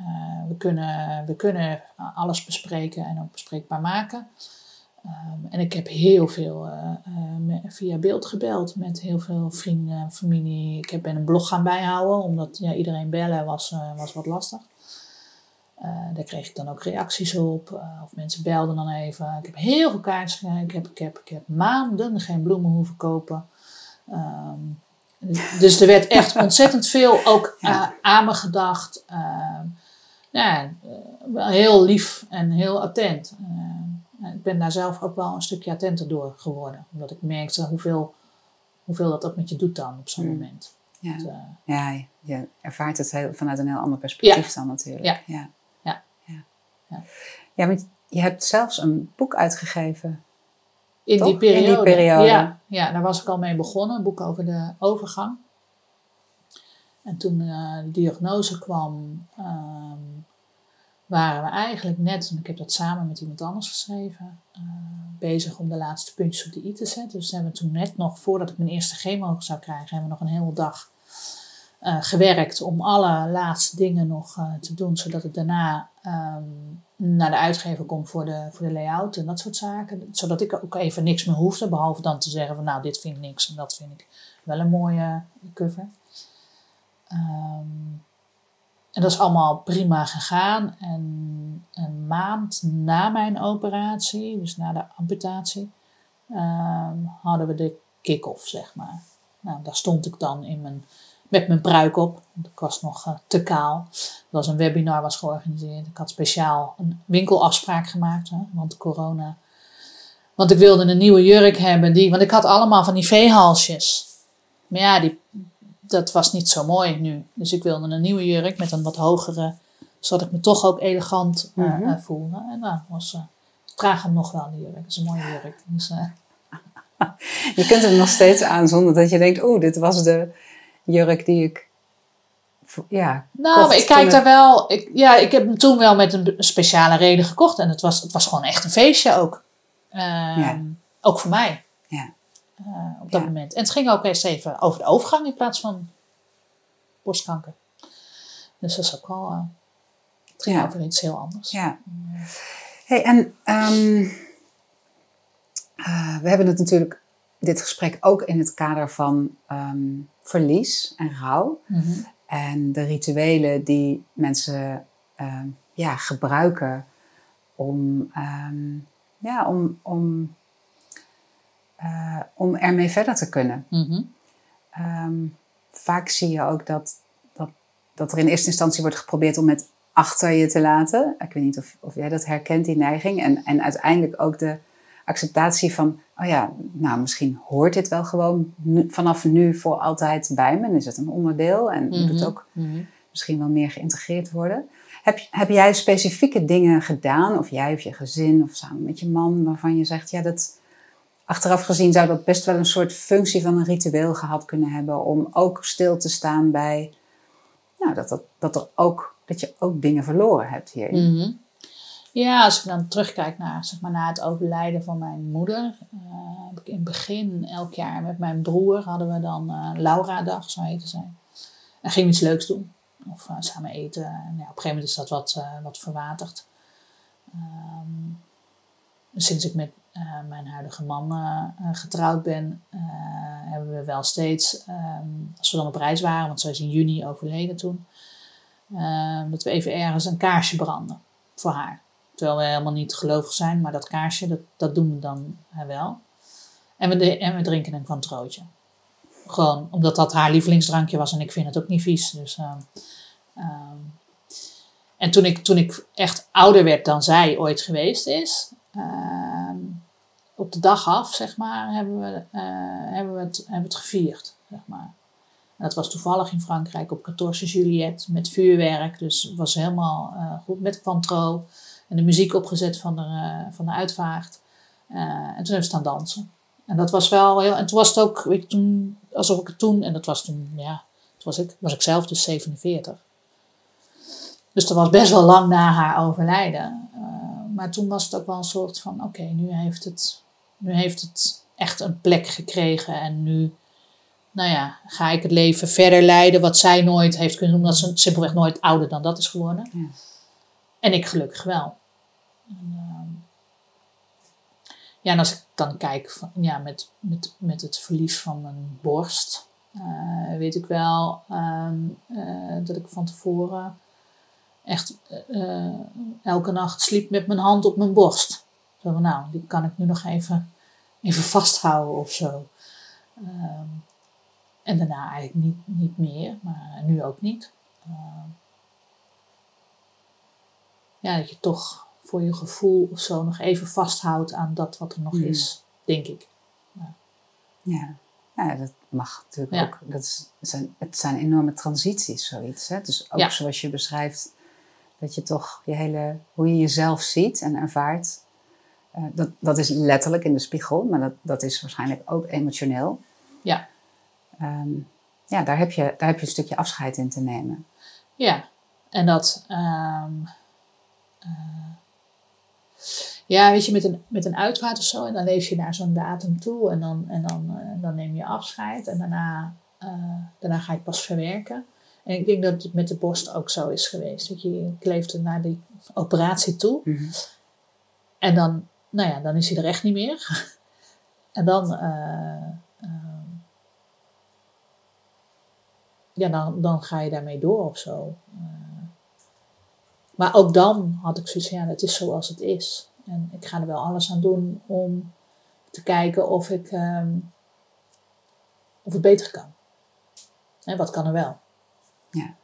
uh, we, kunnen, we kunnen alles bespreken en ook bespreekbaar maken. Um, en ik heb heel veel uh, via beeld gebeld met heel veel vrienden, familie. Ik heb ben een blog gaan bijhouden, omdat ja, iedereen bellen was, was wat lastig. daar kreeg ik dan ook reacties op. of mensen belden dan even. Ik heb heel veel kaartjes gekregen. Ik heb, ik, heb, ik heb maanden geen bloemen hoeven kopen. Um, dus er werd echt [LAUGHS] ontzettend veel ook uh, aan me gedacht. Uh, ja, uh, heel lief en heel attent. ik ben daar zelf ook wel een stukje attenter door geworden. Omdat ik merkte hoeveel, hoeveel dat ook met je doet dan op zo'n mm. moment. Ja. Je ervaart het heel, vanuit een heel ander perspectief ja. dan natuurlijk. Ja. Ja. Ja. Ja. ja. ja want je hebt zelfs een boek uitgegeven. In die, In die periode. Ja, ja, daar was ik al mee begonnen. Een boek over de overgang. En toen uh, de diagnose kwam, um, waren we eigenlijk net, en ik heb dat samen met iemand anders geschreven, uh, bezig om de laatste puntjes op de i te zetten. Dus hebben we toen net nog, voordat ik mijn eerste chemo zou krijgen, hebben we nog een hele dag uh, gewerkt om alle laatste dingen nog te doen, zodat het daarna um, naar de uitgever komt voor de, voor de layout en dat soort zaken. Zodat ik ook even niks meer hoefde, behalve dan te zeggen van nou, dit vind ik niks en dat vind ik wel een mooie cover. Um, en dat is allemaal prima gegaan. En een maand na mijn operatie, dus na de amputatie, um, hadden we de kick-off, zeg maar. Nou, daar stond ik dan in mijn, met mijn pruik op. Want ik was nog uh, te kaal. Er was een webinar was georganiseerd. Ik had speciaal een winkelafspraak gemaakt, hè, want corona. Want ik wilde een nieuwe jurk hebben. Die, want ik had allemaal van die veehalsjes. Maar ja, die dat was niet zo mooi nu. Dus ik wilde een nieuwe jurk met een wat hogere, zodat ik me toch ook elegant uh, mm-hmm. uh, voelde. En nou, was, ik draag hem nog wel, die jurk. Dat is een mooie jurk. Dus, [LAUGHS] je kunt hem nog steeds aan zonder dat je denkt, oeh, dit was de jurk die ik ja, nou, maar ik kijk daar wel. Ik, ja, ik heb hem toen wel met een speciale reden gekocht. En het was, het was gewoon echt een feestje ook. Uh, ja. Ook voor mij. Ja. Uh, op dat ja. moment. En het ging ook eens even over de overgang in plaats van borstkanker. Dus dat is ook wel. Uh, het ging over iets heel anders. Ja. Hey, en um, uh, we hebben het natuurlijk, dit gesprek ook in het kader van um, verlies en rouw. Mm-hmm. En de rituelen die mensen um, ja, gebruiken om, ja, om, om uh, om ermee verder te kunnen. Mm-hmm. Um, vaak zie je ook dat, dat, dat er in eerste instantie wordt geprobeerd om het achter je te laten. Ik weet niet of, of jij dat herkent, die neiging. En, en uiteindelijk ook de acceptatie van, oh ja, nou misschien hoort dit wel gewoon nu, vanaf nu voor altijd bij me. En is het een onderdeel en moet het ook mm-hmm. misschien wel meer geïntegreerd worden. Heb, heb jij specifieke dingen gedaan, of jij of je gezin of samen met je man, waarvan je zegt, ja, dat achteraf gezien zou dat best wel een soort functie van een ritueel gehad kunnen hebben. Om ook stil te staan bij nou, dat, dat, dat, er ook, dat je ook dingen verloren hebt hierin. Mm-hmm. Ja, als ik dan terugkijk naar, zeg maar, na het overlijden van mijn moeder, uh, heb in het begin elk jaar met mijn broer hadden we dan uh, Laura-dag, zo heette zij. En gingen iets leuks doen. Of uh, samen eten. En ja, op een gegeven moment is dat wat, wat verwaterd. Um, sinds ik met mijn huidige man getrouwd ben, hebben we wel steeds, um, als we dan op reis waren, want zij is in juni overleden toen, ehm, dat we even ergens een kaarsje branden voor haar. Terwijl we helemaal niet gelovig zijn, maar dat kaarsje, dat, dat doen we dan wel. En we, we drinken een kwantrootje. Gewoon omdat dat haar lievelingsdrankje was en ik vind het ook niet vies. Dus, uh, en toen ik, toen ik echt ouder werd dan zij ooit geweest is, uh, op de dag af, zeg maar, hebben we, uh, hebben we, het, hebben het gevierd. Zeg maar. Dat was toevallig in Frankrijk op 14 Juliet met vuurwerk. Dus het was helemaal uh, goed met Quantro en de muziek opgezet van de, uh, van de uitvaart. Uh, en toen hebben we staan dansen. En dat was wel heel. En toen was het ook, weet je, toen, alsof ik het toen, en dat was toen, ja, toen was ik, was ik zelf dus 47. Dus dat was best wel lang na haar overlijden. Uh, maar toen was het ook wel een soort van: oké, okay, nu, heeft het, nu heeft het echt een plek gekregen. En nu, nou ja, ga ik het leven verder leiden wat zij nooit heeft kunnen doen, omdat ze simpelweg nooit ouder dan dat is geworden. Ja. En ik gelukkig wel. Uh, ja, en als ik dan kijk van, ja, met, met, met het verlies van mijn borst, uh, weet ik wel um, uh, dat ik van tevoren echt uh, elke nacht sliep met mijn hand op mijn borst. Zo van, nou, die kan ik nu nog even, even vasthouden of zo. Um, en daarna eigenlijk niet, niet meer, maar nu ook niet. ja, dat je toch voor je gevoel of zo nog even vasthoudt aan dat wat er nog mm. is, denk ik. Ja. ja. ja. dat mag natuurlijk ja. ook. Dat is, het, zijn, het zijn enorme transities, zoiets. Hè? Dus ook zoals je beschrijft, dat je toch je hele, hoe je jezelf ziet en ervaart. Uh, dat, dat is letterlijk in de spiegel, maar dat, dat is waarschijnlijk ook emotioneel. Ja. Um, ja, daar heb, je, daar heb je een stukje afscheid in te nemen. Ja, en dat. Um, uh, ja, weet je, met een, met een uitvaart of zo. En dan leef je naar zo'n datum toe. En dan, en dan, uh, dan neem je afscheid. En daarna, uh, daarna ga je het pas verwerken. En ik denk dat het met de borst ook zo is geweest. Dat je, ik leefde naar die operatie toe. Mm -hmm. En dan, nou ja, dan is hij er echt niet meer. [LAUGHS] en dan... Uh, ja, dan, dan ga je daarmee door of zo. Maar ook dan had ik zoiets van, ja, het is zoals het is. En ik ga er wel alles aan doen om te kijken of, ik, um, of het beter kan. En wat kan er wel? Ja.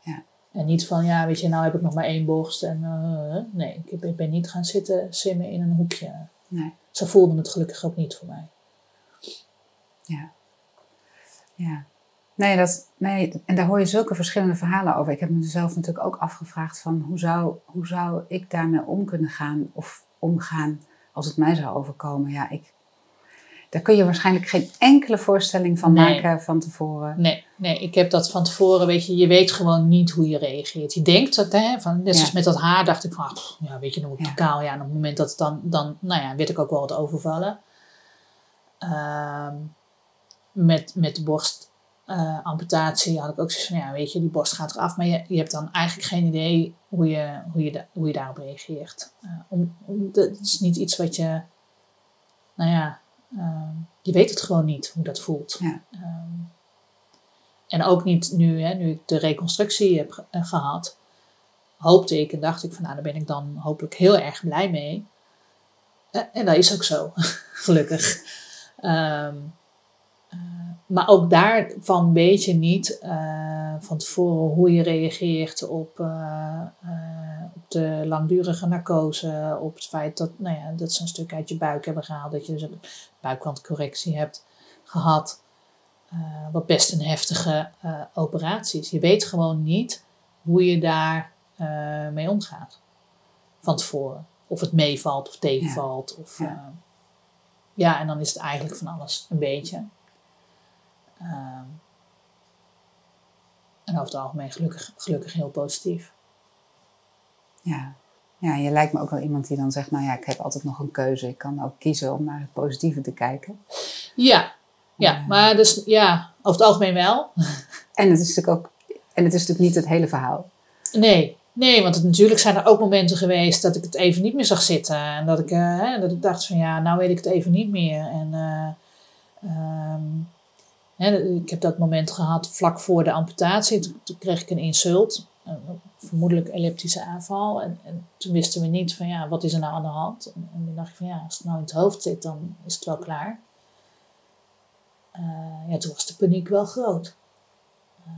ja. En niet van, ja, weet je, nou heb ik nog maar één borst. En uh, nee, ik, ik ben niet gaan zitten simmen in een hoekje. Nee. Zo voelde het gelukkig ook niet voor mij. Ja. Ja. Nee, dat, nee, en daar hoor je zulke verschillende verhalen over. Ik heb mezelf natuurlijk ook afgevraagd van hoe zou, hoe zou ik daarmee om kunnen gaan of omgaan als het mij zou overkomen. Ja, ik, daar kun je waarschijnlijk geen enkele voorstelling van Nee. maken van tevoren. Nee, nee, ik heb dat van tevoren, weet je, je weet gewoon niet hoe je reageert. Je denkt dat, hè, van, net zoals Ja. met dat haar, dacht ik van, ah, ja, weet je, ik Ja. kaal. Ja, en op het moment dat het dan, dan, nou ja, werd ik ook wel wat overvallen. Ehm, met, met de borstamputatie had ik ook zoiets van, ja, weet je, die borst gaat eraf. Maar je, je hebt dan eigenlijk geen idee hoe je, hoe je, da- hoe je daarop reageert. Eh, om, om, het is niet iets wat je, nou ja, ehm, je weet het gewoon niet hoe dat voelt. Ja. Ehm, en ook niet nu, hè, nu ik de reconstructie heb eh, gehad, hoopte ik en dacht ik van nou, daar ben ik dan hopelijk heel erg blij mee. Eh, en dat is ook zo, [LAUGHS] gelukkig. Eh, maar ook daarvan weet je niet eh, van tevoren hoe je reageert op, eh, eh, op de langdurige narcose, op het feit dat, nou ja, dat ze een stuk uit je buik hebben gehaald, dat je dus een buikwandcorrectie hebt gehad. Eh, wat best een heftige operatie is. Je weet gewoon niet hoe je daar mee omgaat van tevoren. Of het meevalt of tegenvalt. Of, ja, en dan is het eigenlijk van alles een beetje. Ehm, en over het algemeen gelukkig, gelukkig heel positief. Ja. Ja, je lijkt me ook wel iemand die dan zegt, nou ja, ik heb altijd nog een keuze. Ik kan ook kiezen om naar het positieve te kijken. Ja, ja maar dus ja, over het algemeen wel. [LAUGHS] En het is natuurlijk ook, en het is natuurlijk niet het hele verhaal. Nee, nee, want het, natuurlijk zijn er ook momenten geweest dat ik het even niet meer zag zitten. En dat ik, uh, hè, dat ik dacht van ja, nou weet ik het even niet meer. En uh, um, ik heb dat moment gehad vlak voor de amputatie. Toen, kreeg ik een insult vermoedelijk elliptische aanval. En, en, toen wisten we niet van ja, wat is er nou aan de hand? En, en toen dacht ik van ja, als het nou in het hoofd zit, dan is het wel klaar. Uh, ja, toen was de paniek wel groot. Uh,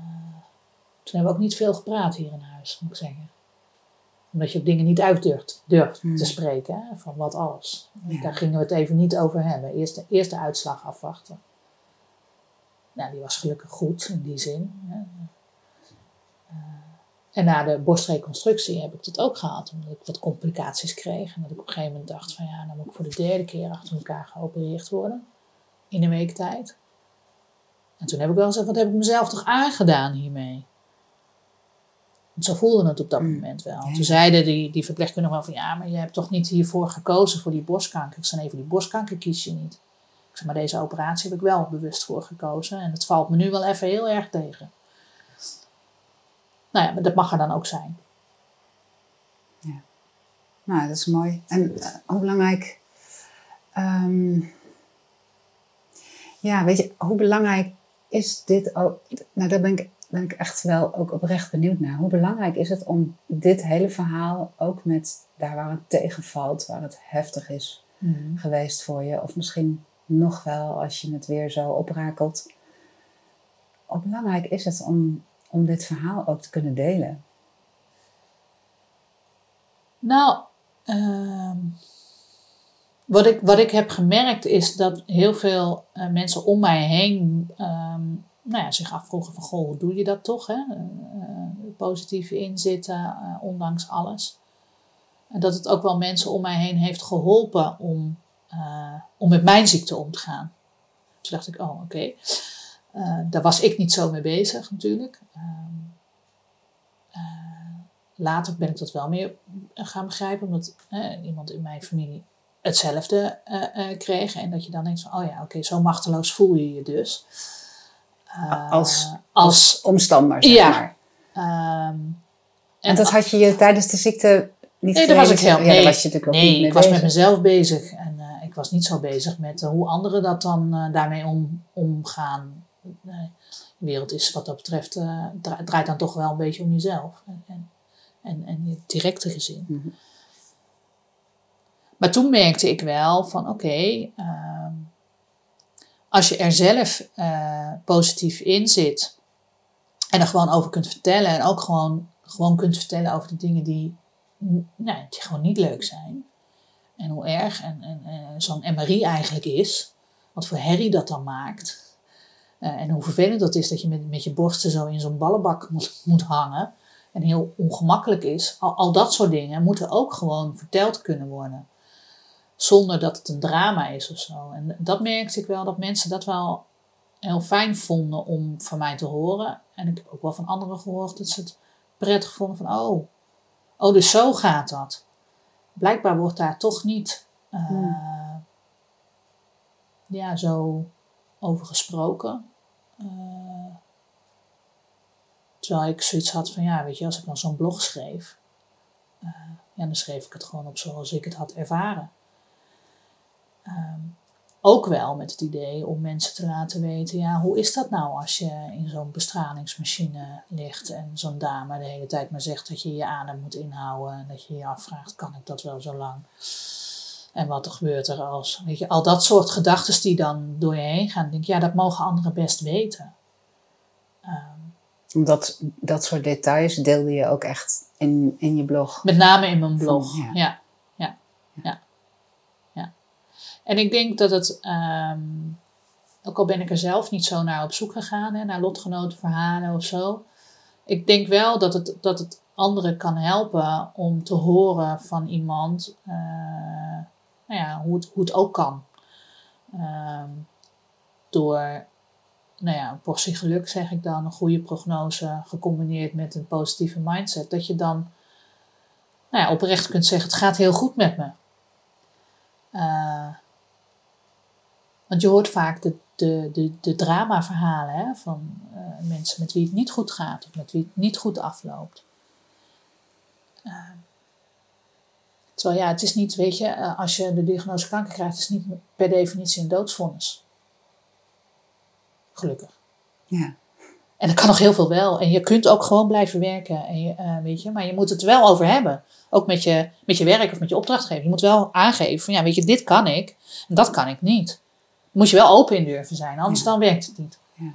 toen hebben we ook niet veel gepraat hier in huis, moet ik zeggen. Omdat je dingen niet uit durft, durft hmm. te spreken, hè, van wat alles. Ja. Daar gingen we het even niet over hebben. Eerst de, eerst de uitslag afwachten. Nou, die was gelukkig goed in die zin. Hè. En na de borstreconstructie heb ik dat ook gehad, omdat ik wat complicaties kreeg. En dat ik op een gegeven moment dacht van ja, dan moet ik voor de derde keer achter elkaar geopereerd worden. In een week tijd. En toen heb ik wel gezegd, wat heb ik mezelf toch aangedaan hiermee? Want zo voelde het op dat mm. moment wel. Toen zeiden die, die verpleegkundigen wel van ja, maar je hebt toch niet hiervoor gekozen voor die borstkanker. Ik zei nee, voor die borstkanker kies je niet. Maar deze operatie heb ik wel bewust voor gekozen. En het valt me nu wel even heel erg tegen. Nou ja, maar dat mag er dan ook zijn. Ja, nou, dat is mooi. En uh, hoe belangrijk. Um, ja, weet je, hoe belangrijk is dit ook? Nou, daar ben ik, ben ik echt wel ook oprecht benieuwd naar. Hoe belangrijk is het om dit hele verhaal ook met daar waar het tegenvalt, waar het heftig is mm. geweest voor je, of misschien nog wel als je het weer zo oprakelt. Hoe belangrijk is het om om dit verhaal ook te kunnen delen? Nou, uh, wat, ik, wat ik heb gemerkt is dat heel veel uh, mensen om mij heen um, nou ja, zich afvroegen van, goh, hoe doe je dat toch? Hè? Uh, positief inzitten, ondanks alles. En dat het ook wel mensen om mij heen heeft geholpen om, om met mijn ziekte om te gaan. Toen dacht ik, oh oké. Okay. Uh, daar was ik niet zo mee bezig natuurlijk. Uh, uh, later ben ik dat wel meer gaan begrijpen, omdat iemand in mijn familie hetzelfde kreeg. En dat je dan denkt van, oh ja, oké, okay, zo machteloos voel je je dus. als, als, als omstander, zeg ja, maar. Um, en, en, dat had je je tijdens de ziekte niet Nee, daar was ik heel, was je natuurlijk ook nee, ik was met mezelf bezig. En was niet zo bezig met hoe anderen dat dan daarmee om, omgaan de wereld is wat dat betreft, uh, draait dan toch wel een beetje om jezelf en, en, en, je directe gezin. Mhm. Maar toen merkte ik wel van oké, ehm, als je er zelf uh, positief in zit en er gewoon over kunt vertellen en ook gewoon, gewoon kunt vertellen over de dingen die, nou, die gewoon niet leuk zijn. En hoe erg en, en, zo'n MRI eigenlijk is, wat voor herrie dat dan maakt. Uh, en hoe vervelend dat is dat je met, met je borsten zo in zo'n ballenbak moet, moet hangen. En heel ongemakkelijk is. Al, al dat soort dingen moeten ook gewoon verteld kunnen worden. Zonder dat het een drama is of zo. En dat merkte ik wel, dat mensen dat wel heel fijn vonden om van mij te horen. En ik heb ook wel van anderen gehoord dat ze het prettig vonden van, oh, oh dus zo gaat dat. Blijkbaar wordt daar toch niet uh, hmm. ja, zo over gesproken. Uh, terwijl ik zoiets had van, ja, weet je, als ik dan zo'n blog schreef, uh, ja, dan schreef ik het gewoon op zoals ik het had ervaren. Um, ook wel met het idee om mensen te laten weten, ja, hoe is dat nou als je in zo'n bestralingsmachine ligt en zo'n dame de hele tijd maar zegt dat je je adem moet inhouden en dat je je afvraagt, kan ik dat wel zo lang? En wat er gebeurt er als, weet je, al dat soort gedachten die dan door je heen gaan. denk ja, dat mogen anderen best weten. Um, Omdat dat soort details deelde je ook echt in, in je blog. Met name in mijn blog, ja, ja. ja. En ik denk dat het, um, ook al ben ik er zelf niet zo naar op zoek gegaan, hè, naar lotgenotenverhalen of zo. Ik denk wel dat het, dat het anderen kan helpen om te horen van iemand. Uh, nou ja, hoe, het, hoe het ook kan. Ehm, door nou ja, een portie geluk zeg ik dan, een goede prognose gecombineerd met een positieve mindset, dat je dan nou ja, oprecht kunt zeggen: het gaat heel goed met me. Uh, want je hoort vaak de, de, de, de dramaverhalen hè, van uh, mensen met wie het niet goed gaat of met wie het niet goed afloopt. Uh, terwijl ja, het is niet, weet je, uh, als je de diagnose kanker krijgt, is het niet per definitie een doodsvonnis. Gelukkig. Ja. En er kan nog heel veel wel. En je kunt ook gewoon blijven werken. En je, weet je, maar je moet het wel over hebben. Ook met je, met je werk of met je opdrachtgever. Je moet wel aangeven van ja, weet je, dit kan ik en dat kan ik niet moet je wel open in durven zijn, anders dan werkt het niet. Ja.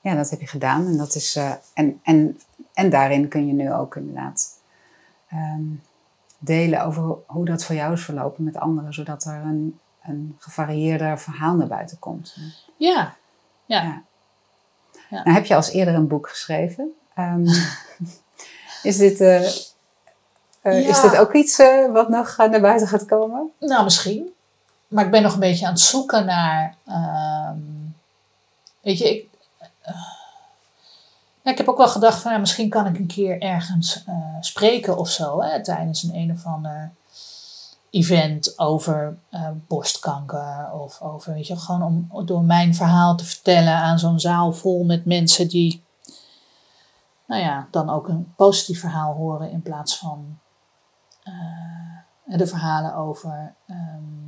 ja, dat heb je gedaan. En, dat is, uh, en, en, en daarin kun je nu ook inderdaad um, delen over hoe dat voor jou is verlopen met anderen, zodat er een, een gevarieerder verhaal naar buiten komt. Ja, ja. ja. ja. Nou heb je als eerder een boek geschreven. Um, [LAUGHS] is dit... Uh, uh, ja. Is dit ook iets uh, wat nog naar buiten gaat komen? Nou, misschien maar ik ben nog een beetje aan het zoeken naar. Uh, weet je, ik. Ja, ik heb ook wel gedacht van ja, misschien kan ik een keer ergens uh, spreken of zo. Hè, tijdens een een of ander event over uh, borstkanker. Of over, weet je, gewoon om door mijn verhaal te vertellen aan zo'n zaal vol met mensen die. Nou ja, dan ook een positief verhaal horen in plaats van de verhalen over. Um,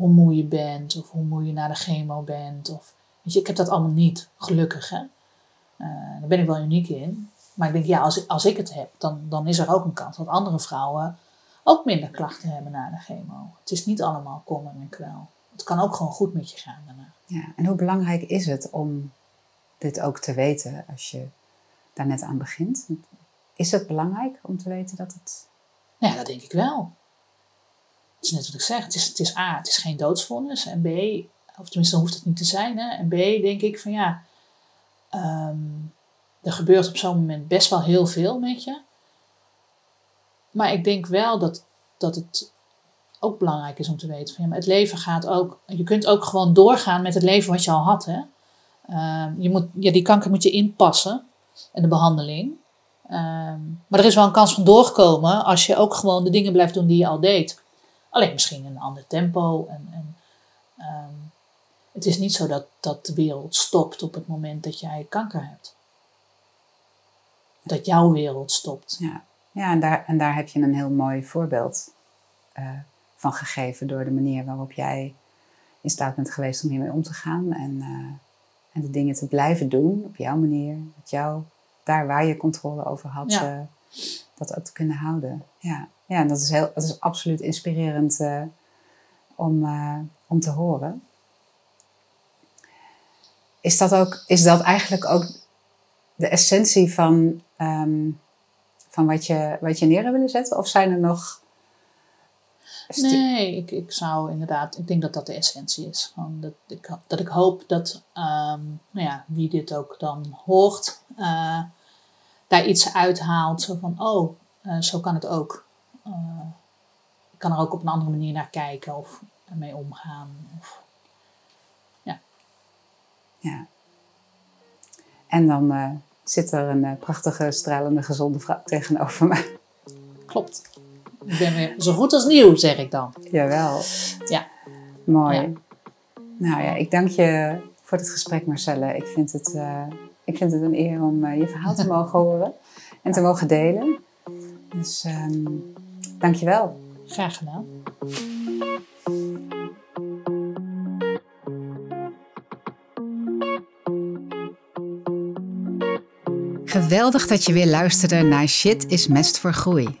hoe moe je bent of hoe moe je naar de chemo bent. Of, weet je, ik heb dat allemaal niet, gelukkig. Hè? Uh, daar ben ik wel uniek in. Maar ik denk, ja, als ik, als ik het heb, dan, dan is er ook een kans dat andere vrouwen ook minder klachten hebben na de chemo. Het is niet allemaal kommer en kwel. Het kan ook gewoon goed met je gaan daarna. Ja, en hoe belangrijk is het om dit ook te weten als je daar net aan begint? Is het belangrijk om te weten dat het... Ja, dat denk ik wel. Het is net wat ik zeg, het is, het is A, het is geen doodsvonnis. En B, of tenminste hoeft het niet te zijn. Hè? En B, denk ik van ja, um, er gebeurt op zo'n moment best wel heel veel met je. Maar ik denk wel dat, dat het ook belangrijk is om te weten van ja, maar het leven gaat ook, je kunt ook gewoon doorgaan met het leven wat je al had. Hè? Um, je moet, ja, die kanker moet je inpassen en de behandeling. Um, maar er is wel een kans van doorkomen als je ook gewoon de dingen blijft doen die je al deed. Alleen misschien een ander tempo. En, en um, het is niet zo dat, dat de wereld stopt op het moment dat jij kanker hebt. Dat jouw wereld stopt. Ja, ja en, daar, en daar heb je een heel mooi voorbeeld uh, van gegeven door de manier waarop jij in staat bent geweest om hiermee om te gaan. En, uh, en de dingen te blijven doen op jouw manier. Met jou, daar waar je controle over had, ja. uh, dat ook te kunnen houden. Ja ja, en dat is, heel, dat is absoluut inspirerend uh, om, uh, om te horen. Is dat, ook, is dat eigenlijk ook de essentie van, um, van wat, je, wat je neer hebt willen zetten? Of zijn er nog. Nee, ik, ik zou inderdaad, ik denk dat dat de essentie is. Gewoon dat, ik, dat ik hoop dat um, nou ja, wie dit ook dan hoort, uh, daar iets uithaalt. Zo van, oh, zo kan het ook. Uh, ik kan er ook op een andere manier naar kijken of ermee omgaan. Of, ja. ja. En dan uh, zit er een uh, prachtige, stralende, gezonde vrouw tegenover me. Klopt. Ik ben weer zo goed als nieuw, zeg ik dan. Jawel. Ja. Mooi. Ja. Nou ja, ik dank je voor dit gesprek, Marcelle. Ik vind het, ik vind het een eer om je verhaal te [LAUGHS] mogen horen en te mogen delen. Dus um, Dankjewel. Graag gedaan. Geweldig dat je weer luisterde naar Shit is Mest voor Groei.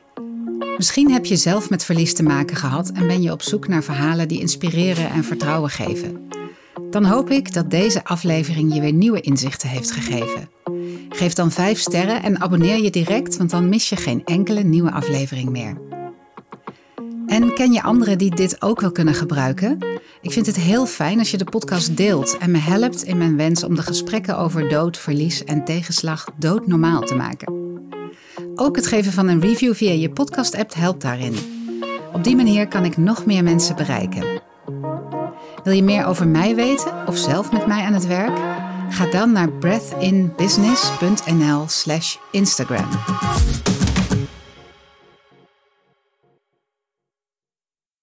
Misschien heb je zelf met verlies te maken gehad en ben je op zoek naar verhalen die inspireren en vertrouwen geven. Dan hoop ik dat deze aflevering je weer nieuwe inzichten heeft gegeven. Geef dan 5 sterren en abonneer je direct, want dan mis je geen enkele nieuwe aflevering meer. En ken je anderen die dit ook wel kunnen gebruiken? Ik vind het heel fijn als je de podcast deelt en me helpt in mijn wens om de gesprekken over dood, verlies en tegenslag doodnormaal te maken. Ook het geven van een review via je podcast-app helpt daarin. Op die manier kan ik nog meer mensen bereiken. Wil je meer over mij weten of zelf met mij aan het werk? Ga dan naar breathinbusiness.nl/instagram.